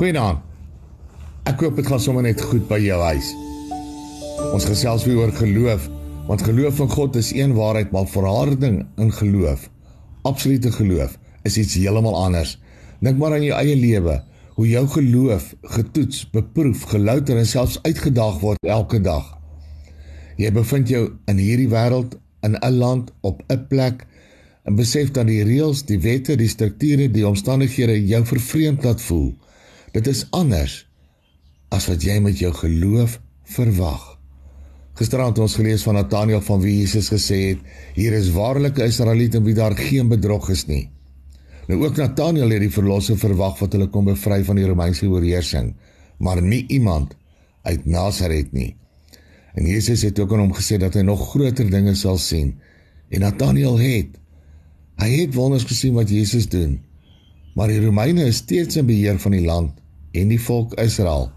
Goeienaand. Ek hoop dit gaan sommer net goed by jou huis. Ons gesels weer oor geloof, want geloof in God is een waarheid, maar verharding in geloof, absolute geloof, is iets heeltemal anders. Dink maar aan jou eie lewe, hoe jou geloof getoets, beproef, gelouter en selfs uitgedaag word elke dag. Jy bevind jou in hierdie wêreld in 'n land op 'n plek en besef dat die reëls, die wette, die strukture, die omstandighede jou vervreemd laat voel. Dit is anders as wat jy met jou geloof verwag. Gisterand het ons gelees van Nathanael van wie Jesus gesê het: "Hier is waarlik 'n Israeliet in wie daar geen bedrog is nie." Nou ook Nathanael het die verlosser verwag wat hulle kon bevry van die Romeinse oorheersing, maar nie iemand uit Nasaret nie. En Jesus het ook aan hom gesê dat hy nog groter dinge sal sien. En Nathanael het Hy het wonders gesien wat Jesus doen. Maar die Romeine is steeds in beheer van die land en die volk Israel.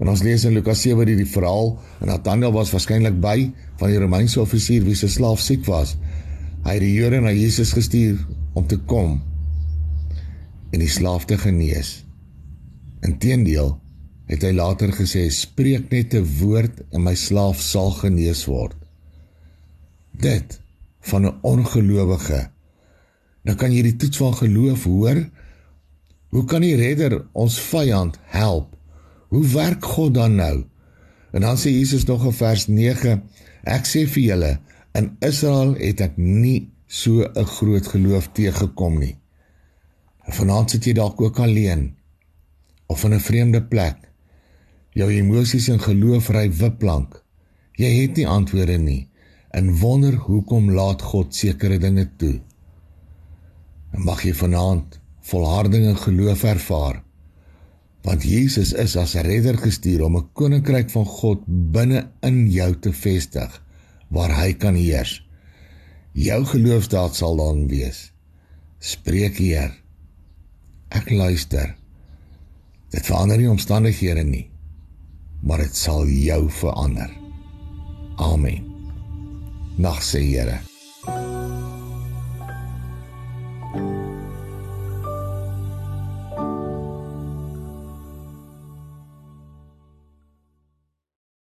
En ons lees in Lukas 7 die, die verhaal en Nathanael was waarskynlik by van die Romeinse offisier wie se slaaf siek was. Hy het die Jode na Jesus gestuur om te kom en die slaaf te genees. Inteendeel het hy later gesê spreek net 'n woord en my slaaf sal genees word. Dit van 'n ongelowige. Nou kan jy die toets van geloof hoor. Hoe kan die Redder ons vyand help? Hoe werk God dan nou? En dan sê Jesus nog in vers 9: Ek sê vir julle, in Israel het ek nie so 'n groot geloof teëgekom nie. Vanaand sit jy dalk ook alleen of in 'n vreemde plek. Jou emosies en geloof ry wipplank. Jy het nie antwoorde nie en wonder hoekom laat God sekere dinge toe. En mag jy vanaand volharding en geloof ervaar. Want Jesus is as redder gestuur om 'n koninkryk van God binne in jou te vestig waar hy kan heers. Jou geloofsdaad sal dan wees. Spreek Heer. Ek luister. Dit verander nie omstandighede nie, maar dit sal jou verander. Amen. Nag sê Here.